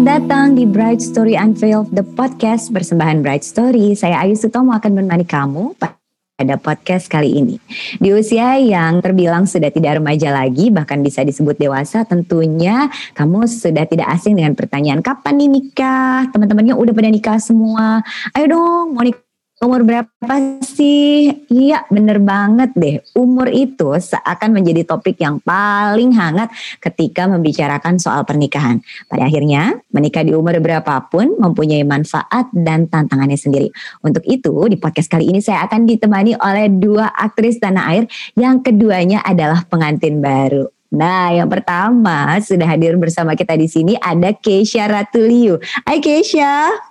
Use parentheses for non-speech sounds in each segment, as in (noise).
Selamat datang di Bright Story Unveiled, the podcast persembahan Bright Story. Saya Ayu Sutomo akan menemani kamu pada podcast kali ini. Di usia yang terbilang sudah tidak remaja lagi, bahkan bisa disebut dewasa, tentunya kamu sudah tidak asing dengan pertanyaan kapan nih nikah? Teman-temannya udah pada nikah semua. Ayo dong, mau nikah Umur berapa sih? Iya bener banget deh. Umur itu seakan menjadi topik yang paling hangat ketika membicarakan soal pernikahan. Pada akhirnya menikah di umur berapapun mempunyai manfaat dan tantangannya sendiri. Untuk itu di podcast kali ini saya akan ditemani oleh dua aktris tanah air. Yang keduanya adalah pengantin baru. Nah, yang pertama sudah hadir bersama kita di sini ada Keisha Ratuliu. Hai Keisha.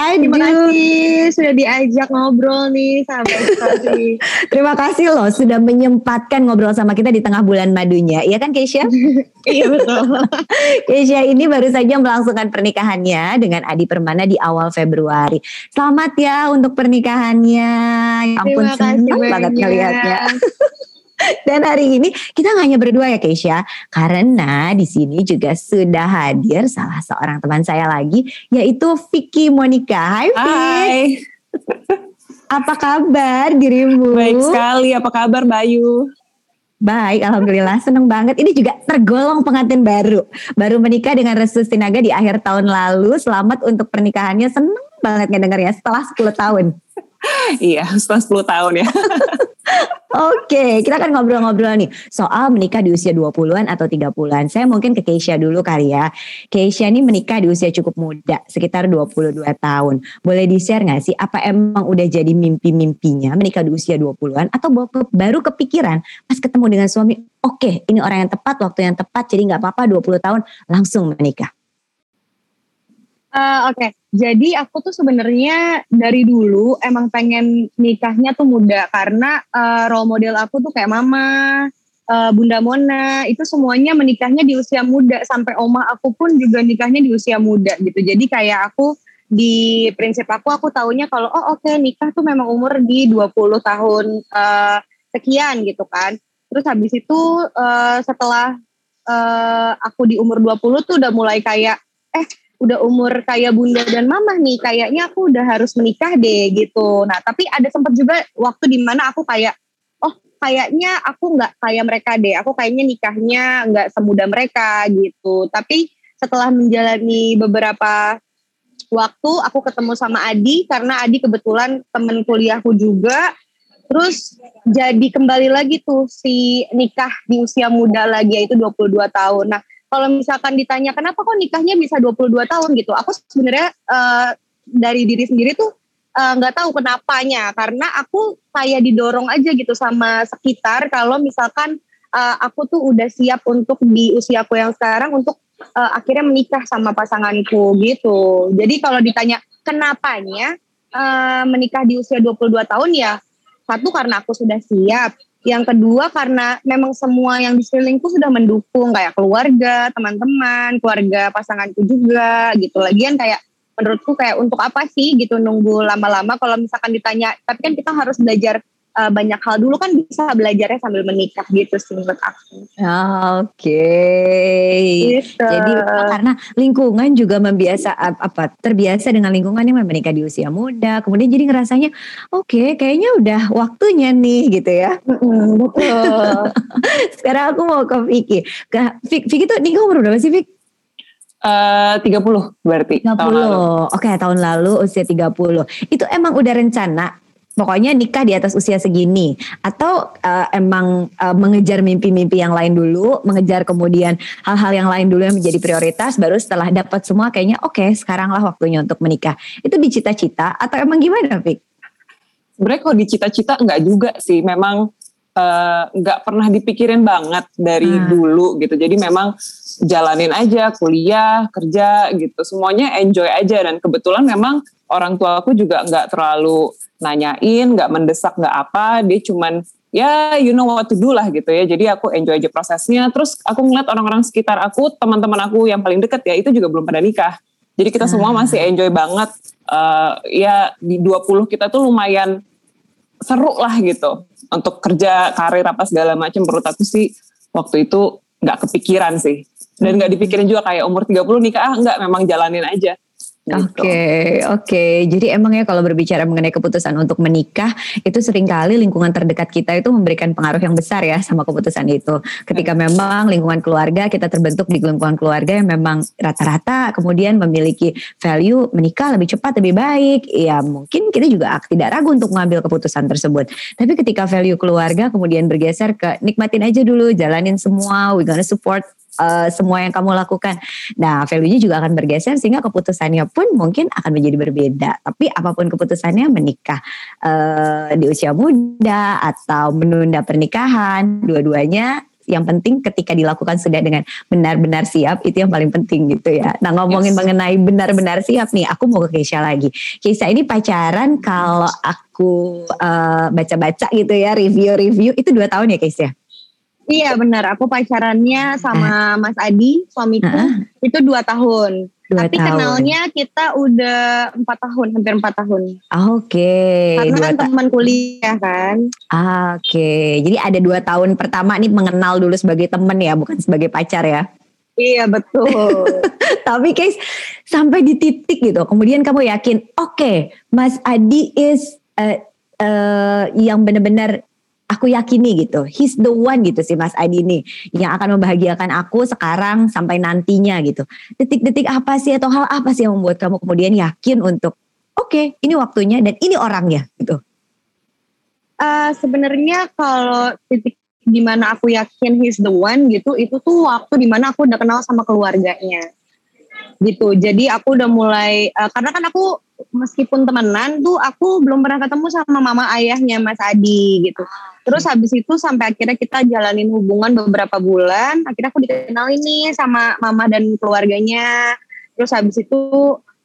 Hai, terima kasih sudah diajak ngobrol nih sekali. (laughs) terima kasih loh sudah menyempatkan ngobrol sama kita di tengah bulan madunya. Iya kan Keisha? (laughs) iya betul. (laughs) Keisha ini baru saja melangsungkan pernikahannya dengan Adi Permana di awal Februari. Selamat ya untuk pernikahannya. Ya ampun senang banget ngelihatnya. (laughs) Dan hari ini kita nggak hanya berdua ya Keisha, karena di sini juga sudah hadir salah seorang teman saya lagi, yaitu Vicky Monica. Hai Vicky. Hai. (laughs) Apa kabar dirimu? Baik sekali, apa kabar Bayu? Baik, Alhamdulillah seneng banget. Ini juga tergolong pengantin baru. Baru menikah dengan Restu Sinaga di akhir tahun lalu. Selamat untuk pernikahannya. Seneng banget ngedengar ya setelah 10 tahun. Iya, setelah 10 tahun ya. Oke, kita akan ngobrol-ngobrol nih soal menikah di usia 20-an atau 30-an. Saya mungkin ke Keisha dulu kali ya. Keisha ini menikah di usia cukup muda, sekitar 22 tahun. Boleh di-share gak sih apa emang udah jadi mimpi-mimpinya menikah di usia 20-an atau baru kepikiran pas ketemu dengan suami, oke okay, ini orang yang tepat, waktu yang tepat, jadi gak apa-apa 20 tahun langsung menikah. Uh, Oke, okay. jadi aku tuh sebenarnya dari dulu emang pengen nikahnya tuh muda karena uh, role model aku tuh kayak mama, uh, Bunda Mona itu semuanya menikahnya di usia muda sampai oma aku pun juga nikahnya di usia muda gitu. Jadi kayak aku di prinsip aku aku taunya kalau oh oke okay, nikah tuh memang umur di 20 tahun uh, sekian gitu kan. Terus habis itu uh, setelah uh, aku di umur 20 tuh udah mulai kayak eh udah umur kayak bunda dan mama nih kayaknya aku udah harus menikah deh gitu. Nah tapi ada sempat juga waktu di mana aku kayak oh kayaknya aku nggak kayak mereka deh aku kayaknya nikahnya nggak semudah mereka gitu. Tapi setelah menjalani beberapa waktu aku ketemu sama Adi karena Adi kebetulan temen kuliahku juga. Terus jadi kembali lagi tuh si nikah di usia muda lagi yaitu 22 tahun. Nah kalau misalkan ditanya kenapa kok nikahnya bisa 22 tahun? gitu. Aku sebenarnya uh, dari diri sendiri tuh eh, nggak uh, tahu kenapanya. Karena aku kayak didorong aja gitu sama sekitar kalau misalkan uh, aku tuh udah siap untuk di usiaku yang sekarang untuk uh, akhirnya menikah sama pasanganku gitu. Jadi kalau ditanya kenapanya uh, menikah di usia 22 tahun? ya satu karena aku sudah siap yang kedua karena memang semua yang di sekelilingku sudah mendukung kayak keluarga, teman-teman, keluarga pasanganku juga gitu. Lagian kayak menurutku kayak untuk apa sih gitu nunggu lama-lama kalau misalkan ditanya tapi kan kita harus belajar uh, banyak hal dulu kan bisa belajarnya sambil menikah gitu sih menurut aku. Oke. Okay. Gitu. Jadi karena lingkungan juga membiasa apa terbiasa dengan lingkungan yang menikah di usia muda, kemudian jadi ngerasanya oke okay, kayaknya udah waktunya nih gitu ya. Mm, betul. (laughs) Sekarang aku mau ke Vicky. Ke Vicky tuh nikah umur berapa sih Vicky? Uh, 30 berarti 30. tahun lalu. Oke, okay, tahun lalu usia 30. Itu emang udah rencana pokoknya nikah di atas usia segini atau uh, emang uh, mengejar mimpi-mimpi yang lain dulu, mengejar kemudian hal-hal yang lain dulu yang menjadi prioritas baru setelah dapat semua kayaknya oke okay, sekaranglah waktunya untuk menikah. Itu dicita-cita atau emang gimana, Fik? Sebenarnya kalau dicita-cita enggak juga sih, memang uh, nggak pernah dipikirin banget dari hmm. dulu gitu. Jadi memang jalanin aja kuliah, kerja gitu, semuanya enjoy aja dan kebetulan memang orang tua aku juga nggak terlalu nanyain, nggak mendesak, nggak apa, dia cuman ya you know what to do lah gitu ya. Jadi aku enjoy aja prosesnya. Terus aku ngeliat orang-orang sekitar aku, teman-teman aku yang paling deket ya itu juga belum pada nikah. Jadi kita semua ah. masih enjoy banget. Uh, ya di 20 kita tuh lumayan seru lah gitu untuk kerja karir apa segala macam. Menurut aku sih waktu itu nggak kepikiran sih dan nggak dipikirin juga kayak umur 30 nikah ah nggak memang jalanin aja. Oke, okay, oke. Okay. Jadi emang ya kalau berbicara mengenai keputusan untuk menikah, itu sering kali lingkungan terdekat kita itu memberikan pengaruh yang besar ya sama keputusan itu. Ketika memang lingkungan keluarga kita terbentuk di lingkungan keluarga yang memang rata-rata kemudian memiliki value menikah lebih cepat lebih baik, ya mungkin kita juga tidak ragu untuk mengambil keputusan tersebut. Tapi ketika value keluarga kemudian bergeser ke nikmatin aja dulu, jalanin semua, we gonna support uh, semua yang kamu lakukan. Nah, value-nya juga akan bergeser sehingga keputusannya pun mungkin akan menjadi berbeda. Tapi apa pun keputusannya menikah uh, di usia muda atau menunda pernikahan, dua-duanya yang penting ketika dilakukan sudah dengan benar-benar siap itu yang paling penting gitu ya. Nah ngomongin yes. mengenai benar-benar siap nih, aku mau ke Keisha lagi. Keisha ini pacaran kalau aku uh, baca-baca gitu ya review-review itu dua tahun ya Keisha? Iya benar, aku pacarannya sama Mas Adi, suamiku, uh itu dua tahun. Dua Tapi tahun. kenalnya kita udah empat tahun, hampir empat tahun. Oke. Okay. Karena dua kan teman kuliah kan. Oke, okay. jadi ada dua tahun pertama nih mengenal dulu sebagai teman ya, bukan sebagai pacar ya. Iya betul. (laughs) Tapi guys sampai di titik gitu, kemudian kamu yakin, oke, okay, Mas Adi is uh, uh, yang benar-benar aku yakini gitu. He's the one gitu sih Mas Adi ini yang akan membahagiakan aku sekarang sampai nantinya gitu. Detik-detik apa sih atau hal apa sih yang membuat kamu kemudian yakin untuk oke okay, ini waktunya dan ini orangnya gitu. Uh, Sebenarnya kalau titik di mana aku yakin he's the one gitu itu tuh waktu di mana aku udah kenal sama keluarganya gitu jadi aku udah mulai uh, karena kan aku meskipun temenan tuh aku belum pernah ketemu sama mama ayahnya Mas Adi gitu Terus habis itu sampai akhirnya kita jalanin hubungan beberapa bulan. Akhirnya aku dikenal ini sama mama dan keluarganya. Terus habis itu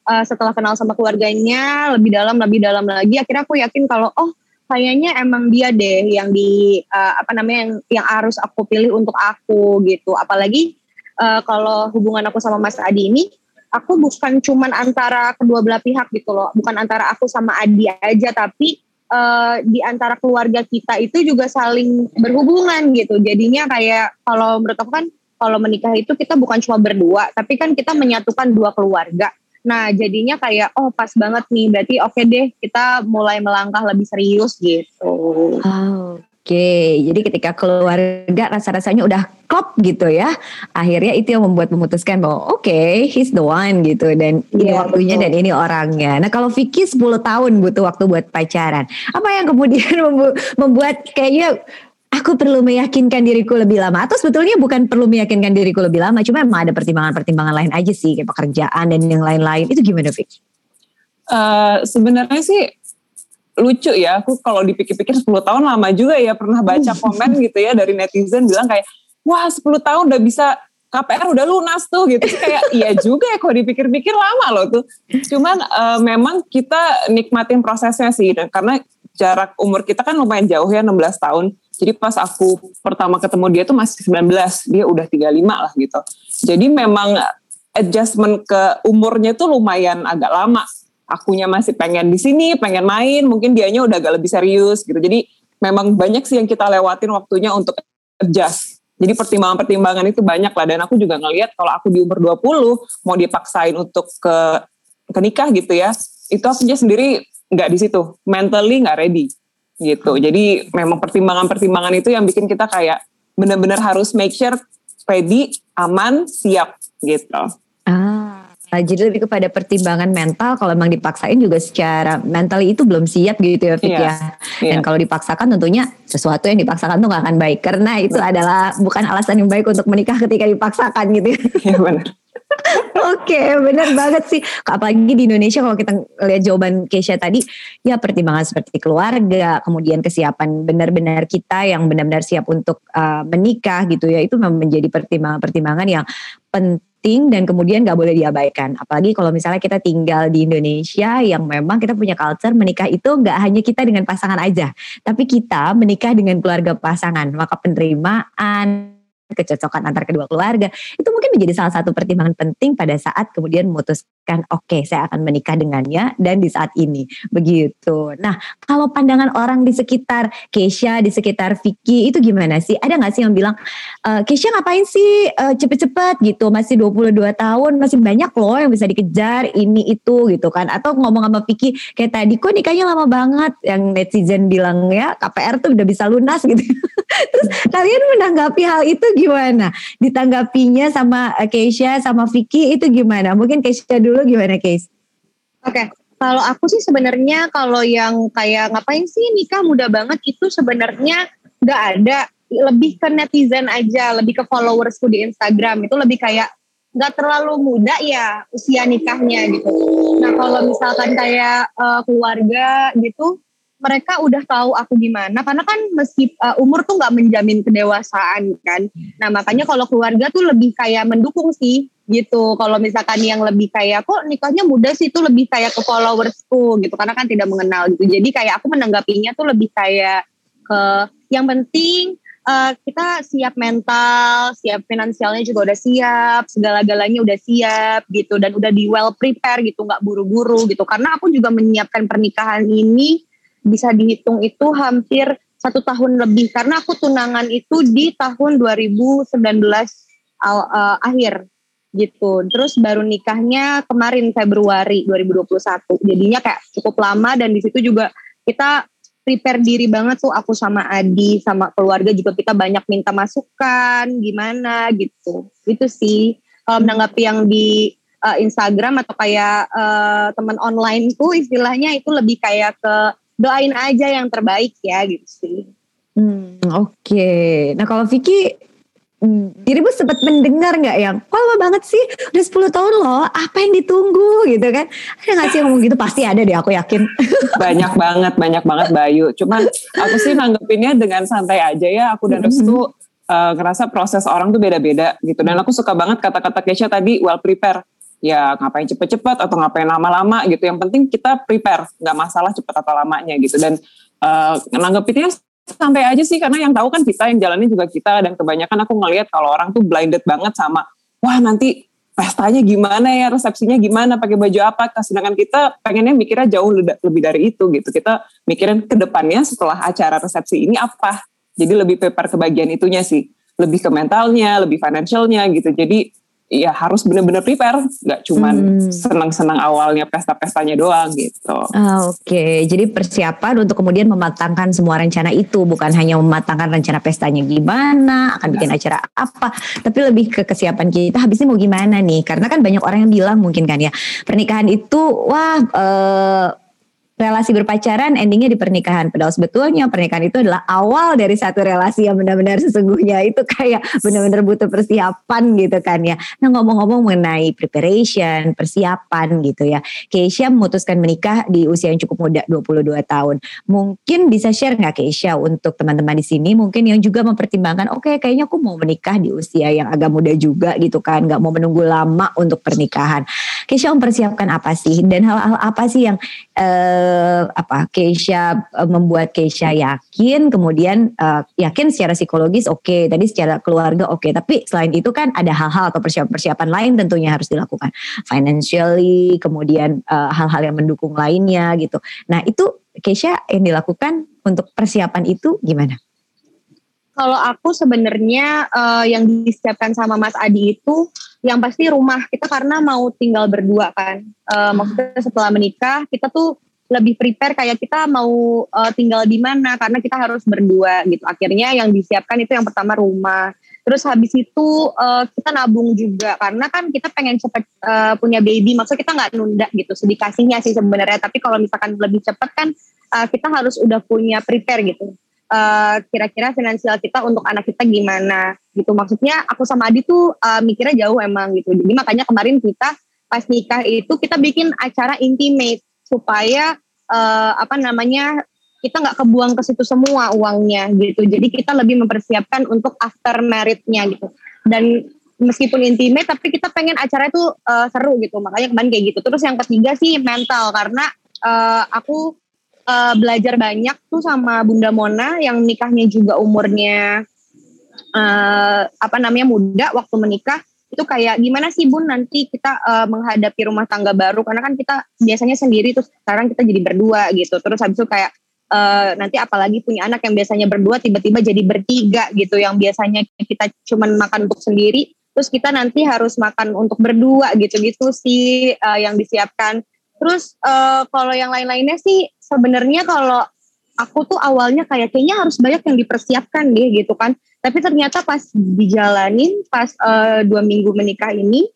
uh, setelah kenal sama keluarganya lebih dalam lebih dalam lagi, akhirnya aku yakin kalau oh kayaknya emang dia deh yang di uh, apa namanya yang yang harus aku pilih untuk aku gitu. Apalagi uh, kalau hubungan aku sama Mas Adi ini aku bukan cuman antara kedua belah pihak gitu loh, bukan antara aku sama Adi aja tapi uh, di antara keluarga kita itu juga saling berhubungan gitu. Jadinya kayak kalau menurut aku kan kalau menikah itu kita bukan cuma berdua, tapi kan kita menyatukan dua keluarga. Nah, jadinya kayak oh pas banget nih, berarti oke okay deh kita mulai melangkah lebih serius gitu. Oh, Oke, jadi ketika keluarga rasa-rasanya udah klop gitu ya, akhirnya itu yang membuat memutuskan bahwa oke, okay, he's the one gitu dan ini yeah, waktunya betul. dan ini orangnya. Nah kalau Vicky 10 tahun butuh waktu buat pacaran, apa yang kemudian (laughs) membuat kayaknya aku perlu meyakinkan diriku lebih lama atau sebetulnya bukan perlu meyakinkan diriku lebih lama, cuma emang ada pertimbangan-pertimbangan lain aja sih kayak pekerjaan dan yang lain-lain. Itu gimana Vicky? Uh, sebenarnya sih lucu ya aku kalau dipikir-pikir 10 tahun lama juga ya pernah baca (laughs) komen gitu ya dari netizen bilang kayak wah 10 tahun udah bisa KPR udah lunas tuh gitu. Kayak (laughs) iya juga ya kalau dipikir-pikir lama loh tuh. Cuman uh, memang kita nikmatin prosesnya sih dan karena jarak umur kita kan lumayan jauh ya 16 tahun. Jadi pas aku pertama ketemu dia tuh masih 19 dia udah 35 lah gitu. Jadi memang adjustment ke umurnya tuh lumayan agak lama akunya masih pengen di sini, pengen main, mungkin dianya udah agak lebih serius gitu. Jadi memang banyak sih yang kita lewatin waktunya untuk adjust. Jadi pertimbangan-pertimbangan itu banyak lah dan aku juga ngelihat kalau aku di umur 20 mau dipaksain untuk ke ke nikah gitu ya, itu aku sendiri nggak di situ, mentally nggak ready gitu. Jadi memang pertimbangan-pertimbangan itu yang bikin kita kayak benar-benar harus make sure ready, aman, siap gitu. Nah, jadi lebih kepada pertimbangan mental kalau memang dipaksain juga secara mental itu belum siap gitu ya Fit yeah. ya. Yeah. Dan kalau dipaksakan tentunya sesuatu yang dipaksakan tuh gak akan baik karena itu Betul. adalah bukan alasan yang baik untuk menikah ketika dipaksakan gitu. Ya. Iya benar. (laughs) Oke, okay, benar banget sih. Apalagi di Indonesia kalau kita lihat jawaban Keisha tadi, ya pertimbangan seperti keluarga, kemudian kesiapan benar-benar kita yang benar-benar siap untuk uh, menikah gitu ya, itu memang menjadi pertimbangan-pertimbangan yang penting penting dan kemudian gak boleh diabaikan. Apalagi kalau misalnya kita tinggal di Indonesia yang memang kita punya culture menikah itu gak hanya kita dengan pasangan aja, tapi kita menikah dengan keluarga pasangan. Maka penerimaan kecocokan antar kedua keluarga. Itu mungkin menjadi salah satu pertimbangan penting pada saat kemudian memutuskan oke okay, saya akan menikah dengannya dan di saat ini begitu. Nah kalau pandangan orang di sekitar Keisha, di sekitar Vicky itu gimana sih? Ada nggak sih yang bilang e, Keisha ngapain sih uh, cepet-cepet gitu masih 22 tahun masih banyak loh yang bisa dikejar ini itu gitu kan atau ngomong sama Vicky kayak tadi kok nikahnya lama banget yang netizen bilang ya KPR tuh udah bisa lunas (laughs) gitu. Terus kalian menanggapi hal itu gimana? Ditanggapinya sama eh, Keisha sama Vicky itu gimana? Mungkin Keisha dulu gimana Keisha? Oke, okay. kalau aku sih sebenarnya kalau yang kayak ngapain sih nikah muda banget itu sebenarnya nggak ada lebih ke netizen aja, lebih ke followersku di Instagram itu lebih kayak nggak terlalu muda ya usia nikahnya gitu. Nah kalau misalkan kayak uh, keluarga gitu, mereka udah tahu aku gimana karena kan meski uh, umur tuh nggak menjamin kedewasaan kan. Nah makanya kalau keluarga tuh lebih kayak mendukung sih gitu. Kalau misalkan yang lebih kayak kok nikahnya muda sih itu lebih kayak ke followersku gitu karena kan tidak mengenal gitu. Jadi kayak aku menanggapinya tuh lebih kayak ke yang penting uh, kita siap mental, siap finansialnya juga udah siap, segala-galanya udah siap gitu dan udah di well prepare gitu, nggak buru-buru gitu. Karena aku juga menyiapkan pernikahan ini bisa dihitung itu hampir satu tahun lebih karena aku tunangan itu di tahun 2019 uh, uh, akhir gitu. Terus baru nikahnya kemarin Februari 2021. Jadinya kayak cukup lama dan di situ juga kita prepare diri banget tuh aku sama Adi sama keluarga juga kita banyak minta masukan gimana gitu itu sih kalau menanggapi yang di uh, Instagram atau kayak uh, teman online tuh istilahnya itu lebih kayak ke doain aja yang terbaik ya gitu sih. Hmm, Oke, okay. nah kalau Vicky dirimu sempat mendengar nggak yang kok lama banget sih udah 10 tahun loh apa yang ditunggu? Gitu kan. Ada nggak sih ngomong gitu? Pasti ada deh aku yakin. (laughs) Banyak banget banyak banget Bayu cuman aku sih nanggepinnya dengan santai aja ya. Aku dan Restu uh, ngerasa proses orang tuh beda-beda gitu. Dan aku suka banget kata-kata Kesha tadi well prepare. Ya ngapain cepet-cepet atau ngapain lama-lama gitu. Yang penting kita prepare nggak masalah cepet atau lamanya gitu. Dan uh, nanggepinnya santai aja sih karena yang tahu kan kita yang jalannya juga kita dan kebanyakan aku ngelihat kalau orang tuh blinded banget sama wah nanti pestanya gimana ya resepsinya gimana pakai baju apa? Sedangkan kita pengennya mikirnya jauh lebih dari itu gitu. Kita mikirin ke depannya setelah acara resepsi ini apa. Jadi lebih prepare ke bagian itunya sih. Lebih ke mentalnya lebih financialnya gitu. Jadi ya harus benar-benar prepare, nggak cuman hmm. senang-senang awalnya pesta-pestanya doang gitu. Ah, Oke, okay. jadi persiapan untuk kemudian mematangkan semua rencana itu, bukan hanya mematangkan rencana pestanya gimana, akan bikin acara apa, tapi lebih ke kesiapan kita habisnya mau gimana nih? Karena kan banyak orang yang bilang mungkin kan ya pernikahan itu wah. Uh, relasi berpacaran endingnya di pernikahan. Padahal sebetulnya pernikahan itu adalah awal dari satu relasi yang benar-benar sesungguhnya itu kayak benar-benar butuh persiapan gitu kan ya. Nah ngomong-ngomong mengenai preparation, persiapan gitu ya. Keisha memutuskan menikah di usia yang cukup muda 22 tahun. Mungkin bisa share nggak Keisha untuk teman-teman di sini mungkin yang juga mempertimbangkan oke okay, kayaknya aku mau menikah di usia yang agak muda juga gitu kan. Gak mau menunggu lama untuk pernikahan. Keisha mempersiapkan apa sih dan hal-hal apa sih yang uh, apa Keisha uh, membuat Keisha yakin kemudian uh, yakin secara psikologis oke okay, tadi secara keluarga oke okay. tapi selain itu kan ada hal-hal atau persiapan-persiapan lain tentunya harus dilakukan financially kemudian hal-hal uh, yang mendukung lainnya gitu nah itu Keisha yang dilakukan untuk persiapan itu gimana? Kalau aku sebenarnya uh, yang disiapkan sama Mas Adi itu yang pasti rumah kita karena mau tinggal berdua kan. Uh, maksudnya setelah menikah kita tuh lebih prepare kayak kita mau uh, tinggal di mana karena kita harus berdua gitu. Akhirnya yang disiapkan itu yang pertama rumah. Terus habis itu uh, kita nabung juga karena kan kita pengen cepet uh, punya baby. Maksudnya kita nggak nunda gitu. Sedih kasihnya sih sebenarnya. Tapi kalau misalkan lebih cepat kan uh, kita harus udah punya prepare gitu. Uh, kira-kira finansial kita untuk anak kita gimana gitu. Maksudnya aku sama Adi tuh uh, mikirnya jauh emang gitu. Jadi makanya kemarin kita pas nikah itu kita bikin acara intimate supaya uh, apa namanya kita nggak kebuang ke situ semua uangnya gitu. Jadi kita lebih mempersiapkan untuk after meritnya gitu. Dan meskipun intimate tapi kita pengen acara itu uh, seru gitu. Makanya kemarin kayak gitu. Terus yang ketiga sih mental karena uh, aku uh, belajar banyak tuh sama Bunda Mona yang nikahnya juga umurnya uh, apa namanya muda waktu menikah. Itu kayak gimana sih bun nanti kita uh, menghadapi rumah tangga baru? Karena kan kita biasanya sendiri terus sekarang kita jadi berdua gitu. Terus habis itu kayak uh, nanti apalagi punya anak yang biasanya berdua tiba-tiba jadi bertiga gitu. Yang biasanya kita cuman makan untuk sendiri terus kita nanti harus makan untuk berdua gitu-gitu sih uh, yang disiapkan terus uh, kalau yang lain-lainnya sih sebenarnya kalau aku tuh awalnya kayak kayaknya harus banyak yang dipersiapkan deh gitu kan. Tapi ternyata pas dijalanin pas uh, dua minggu menikah ini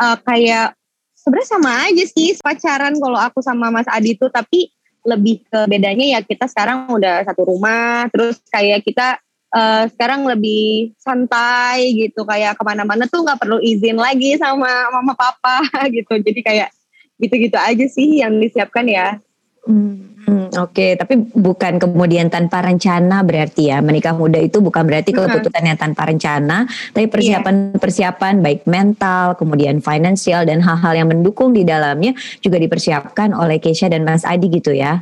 uh, kayak sebenarnya sama aja sih pacaran kalau aku sama Mas Adi tuh tapi lebih ke bedanya ya kita sekarang udah satu rumah terus kayak kita uh, sekarang lebih santai gitu kayak ke mana-mana tuh nggak perlu izin lagi sama mama papa (laughs) gitu. Jadi kayak gitu-gitu aja sih yang disiapkan ya. Hmm. Hmm, Oke, okay. tapi bukan kemudian tanpa rencana berarti ya menikah muda itu bukan berarti keputusan yang tanpa rencana, tapi persiapan-persiapan baik mental, kemudian finansial dan hal-hal yang mendukung di dalamnya juga dipersiapkan oleh Keisha dan Mas Adi gitu ya.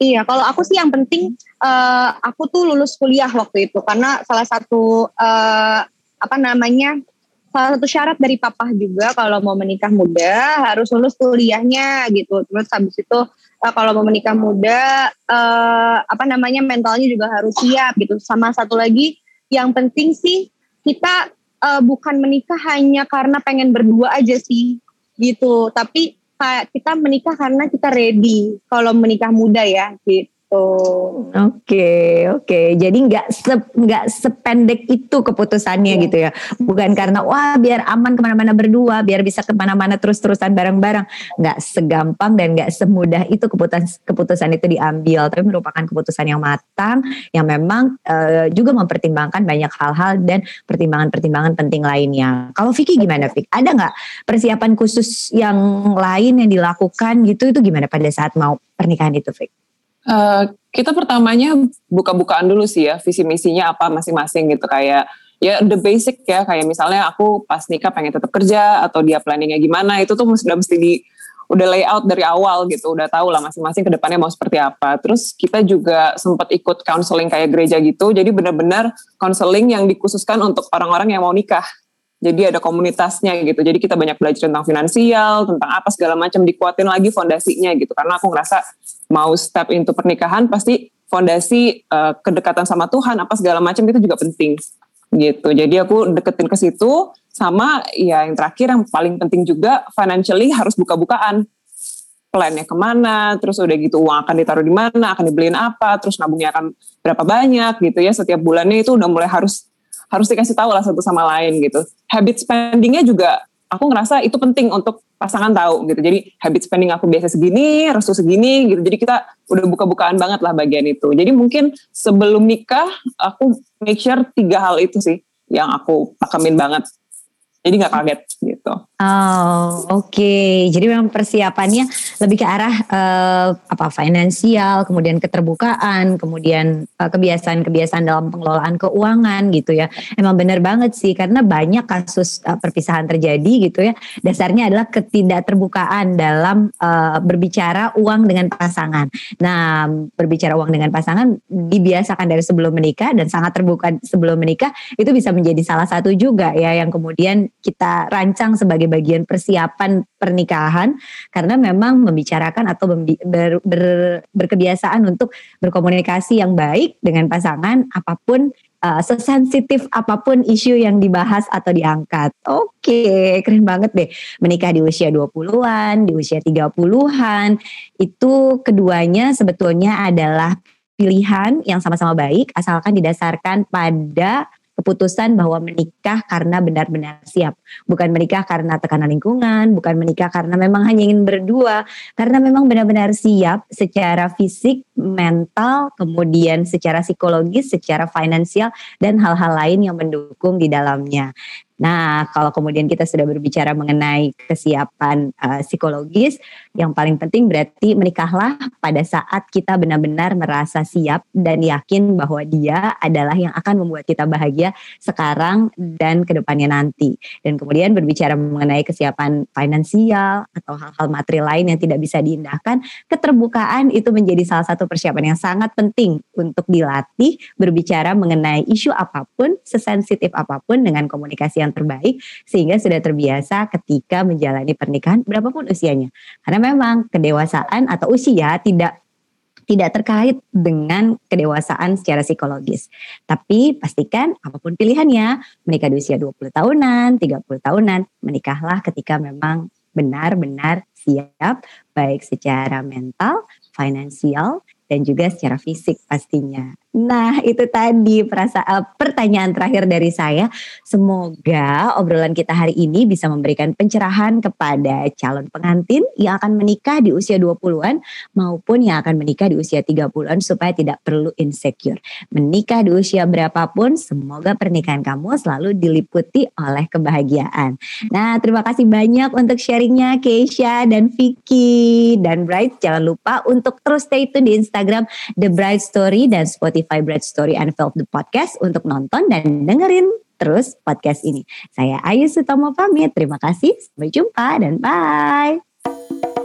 Iya, kalau aku sih yang penting uh, aku tuh lulus kuliah waktu itu karena salah satu uh, apa namanya salah satu syarat dari papa juga kalau mau menikah muda harus lulus kuliahnya gitu. Terus habis itu uh, kalau mau menikah muda uh, apa namanya mentalnya juga harus siap gitu. Sama satu lagi yang penting sih kita uh, bukan menikah hanya karena pengen berdua aja sih gitu. Tapi kita menikah karena kita ready kalau menikah muda ya gitu Oke, okay, oke. Okay. Jadi nggak se, nggak sependek itu keputusannya yeah. gitu ya. Bukan karena wah biar aman ke mana-mana berdua, biar bisa ke mana-mana terus-terusan bareng-bareng. Nggak segampang dan nggak semudah itu keputusan keputusan itu diambil. Tapi merupakan keputusan yang matang, yang memang uh, juga mempertimbangkan banyak hal-hal dan pertimbangan-pertimbangan penting lainnya. Kalau Vicky gimana, Vicky? Ada nggak persiapan khusus yang lain yang dilakukan gitu? Itu gimana pada saat mau pernikahan itu, Vicky? Uh, kita pertamanya buka-bukaan dulu sih ya visi misinya apa masing-masing gitu. Kayak ya the basic ya. Kayak misalnya aku pas nikah pengen tetap kerja atau dia planningnya gimana itu tuh sudah mesti di udah layout dari awal gitu. Udah tahu lah masing-masing ke depannya mau seperti apa. Terus kita juga sempat ikut counseling kayak gereja gitu. Jadi benar-benar counseling yang dikhususkan untuk orang-orang yang mau nikah jadi ada komunitasnya gitu. Jadi kita banyak belajar tentang finansial tentang apa segala macam dikuatin lagi fondasinya gitu. Karena aku ngerasa mau step into pernikahan pasti fondasi uh, kedekatan sama Tuhan apa segala macam itu juga penting gitu. Jadi aku deketin ke situ sama ya yang terakhir yang paling penting juga financially harus buka-bukaan. Plannya ke mana, terus udah gitu uang akan ditaruh di mana, akan dibeliin apa, terus nabungnya akan berapa banyak gitu ya. Setiap bulannya itu udah mulai harus harus dikasih tahu lah satu sama lain gitu. Habit spendingnya juga aku ngerasa itu penting untuk pasangan tahu gitu. Jadi habit spending aku biasa segini, restu segini gitu. Jadi kita udah buka-bukaan banget lah bagian itu. Jadi mungkin sebelum nikah aku make sure tiga hal itu sih yang aku pakemin banget jadi nggak kaget gitu. Oh oke, okay. jadi memang persiapannya lebih ke arah uh, apa finansial, kemudian keterbukaan, kemudian uh, kebiasaan-kebiasaan dalam pengelolaan keuangan gitu ya. Emang benar banget sih karena banyak kasus uh, perpisahan terjadi gitu ya. Dasarnya adalah ketidakterbukaan dalam uh, berbicara uang dengan pasangan. Nah berbicara uang dengan pasangan dibiasakan dari sebelum menikah dan sangat terbuka sebelum menikah itu bisa menjadi salah satu juga ya yang kemudian kita rancang sebagai bagian persiapan pernikahan karena memang membicarakan atau ber, ber, berkebiasaan untuk berkomunikasi yang baik dengan pasangan apa pun uh, sesensitif apa pun isu yang dibahas atau diangkat. Oke, keren banget deh. Menikah di usia 20-an, di usia 30-an, itu keduanya sebetulnya adalah pilihan yang sama-sama baik asalkan didasarkan pada keputusan bahwa menikah karena benar-benar siap. Bukan menikah karena tekanan lingkungan, bukan menikah karena memang hanya ingin berdua, karena memang benar-benar siap secara fisik, mental, kemudian secara psikologis, secara finansial, dan hal-hal lain yang mendukung di dalamnya. Nah, kalau kemudian kita sudah berbicara mengenai kesiapan uh, psikologis, yang paling penting berarti menikahlah pada saat kita benar-benar merasa siap dan yakin bahwa dia adalah yang akan membuat kita bahagia sekarang dan ke depannya nanti. Dan kemudian berbicara mengenai kesiapan finansial atau hal-hal materi lain yang tidak bisa diindahkan, keterbukaan itu menjadi salah satu persiapan yang sangat penting untuk dilatih berbicara mengenai isu apa pun, sesensitif apa pun dengan komunikasi yang terbaik sehingga sudah terbiasa ketika menjalani pernikahan berapapun usianya. Karena memang kedewasaan atau usia tidak tidak terkait dengan kedewasaan secara psikologis. Tapi pastikan apa pun pilihannya, menikah di usia 20 tahunan, 30 tahunan, menikahlah ketika memang benar-benar siap baik secara mental, finansial, dan juga secara fisik pastinya. Nah, itu tadi perasaan pertanyaan terakhir dari saya. Semoga obrolan kita hari ini bisa memberikan pencerahan kepada calon pengantin yang akan menikah di usia 20-an maupun yang akan menikah di usia 30-an supaya tidak perlu insecure. Menikah di usia berapapun, semoga pernikahan kamu selalu diliputi oleh kebahagiaan. Nah, terima kasih banyak untuk sharingnya Keisha dan Vicky dan Bright. Jangan lupa untuk terus stay tune di Instagram The Bright Story dan Spotify Bright Story Unfiltered the Podcast untuk nonton dan dengerin terus podcast ini. Saya Ayu Sutomo pamit. Terima kasih. Sampai jumpa dan bye.